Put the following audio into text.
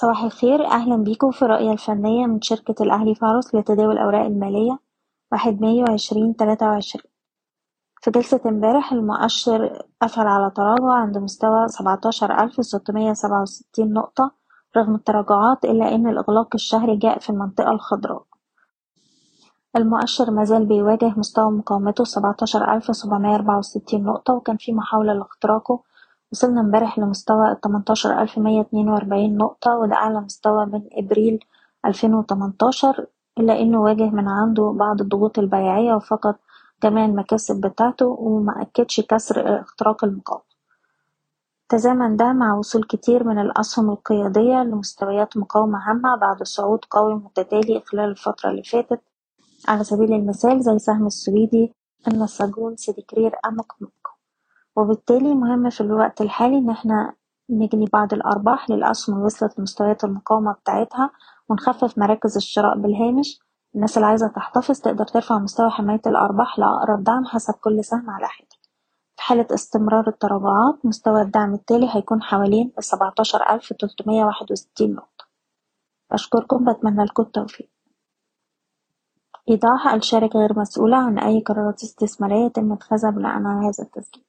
صباح الخير. أهلا بيكم في الرؤية الفنية من شركة الأهلي فارس لتداول الأوراق المالية واحد مايو عشرين تلاتة وعشرين. في جلسة امبارح المؤشر قفل على تراجع عند مستوى سبعتاشر ألف ستمية سبعة وستين نقطة رغم التراجعات إلا أن الإغلاق الشهري جاء في المنطقة الخضراء. المؤشر مازال بيواجه مستوى مقاومته سبعتاشر ألف سبعمية أربعة وستين نقطة وكان في محاولة لاختراقه وصلنا امبارح لمستوى التمنتاشر ألف مية اتنين وأربعين نقطة وده أعلى مستوى من إبريل ألفين وتمنتاشر إلا إنه واجه من عنده بعض الضغوط البيعية وفقد جميع المكاسب بتاعته ومأكدش كسر اختراق المقاومة. تزامن ده مع وصول كتير من الأسهم القيادية لمستويات مقاومة هامة بعد صعود قوي متتالي خلال الفترة اللي فاتت. على سبيل المثال زي سهم السويدي النساجون سيديكرير أمك وبالتالي مهم في الوقت الحالي إن إحنا نجني بعض الأرباح للأسهم وصلت لمستويات المقاومة بتاعتها ونخفف مراكز الشراء بالهامش. الناس اللي عايزة تحتفظ تقدر ترفع مستوى حماية الأرباح لأقرب دعم حسب كل سهم على حدة. في حالة استمرار التراجعات مستوى الدعم التالي هيكون حوالين السبعتاشر ألف تلتمية واحد وستين نقطة. بشكركم بتمنى لكم التوفيق. إيضاح الشركة غير مسؤولة عن أي قرارات استثمارية يتم اتخاذها بناء على هذا التسجيل.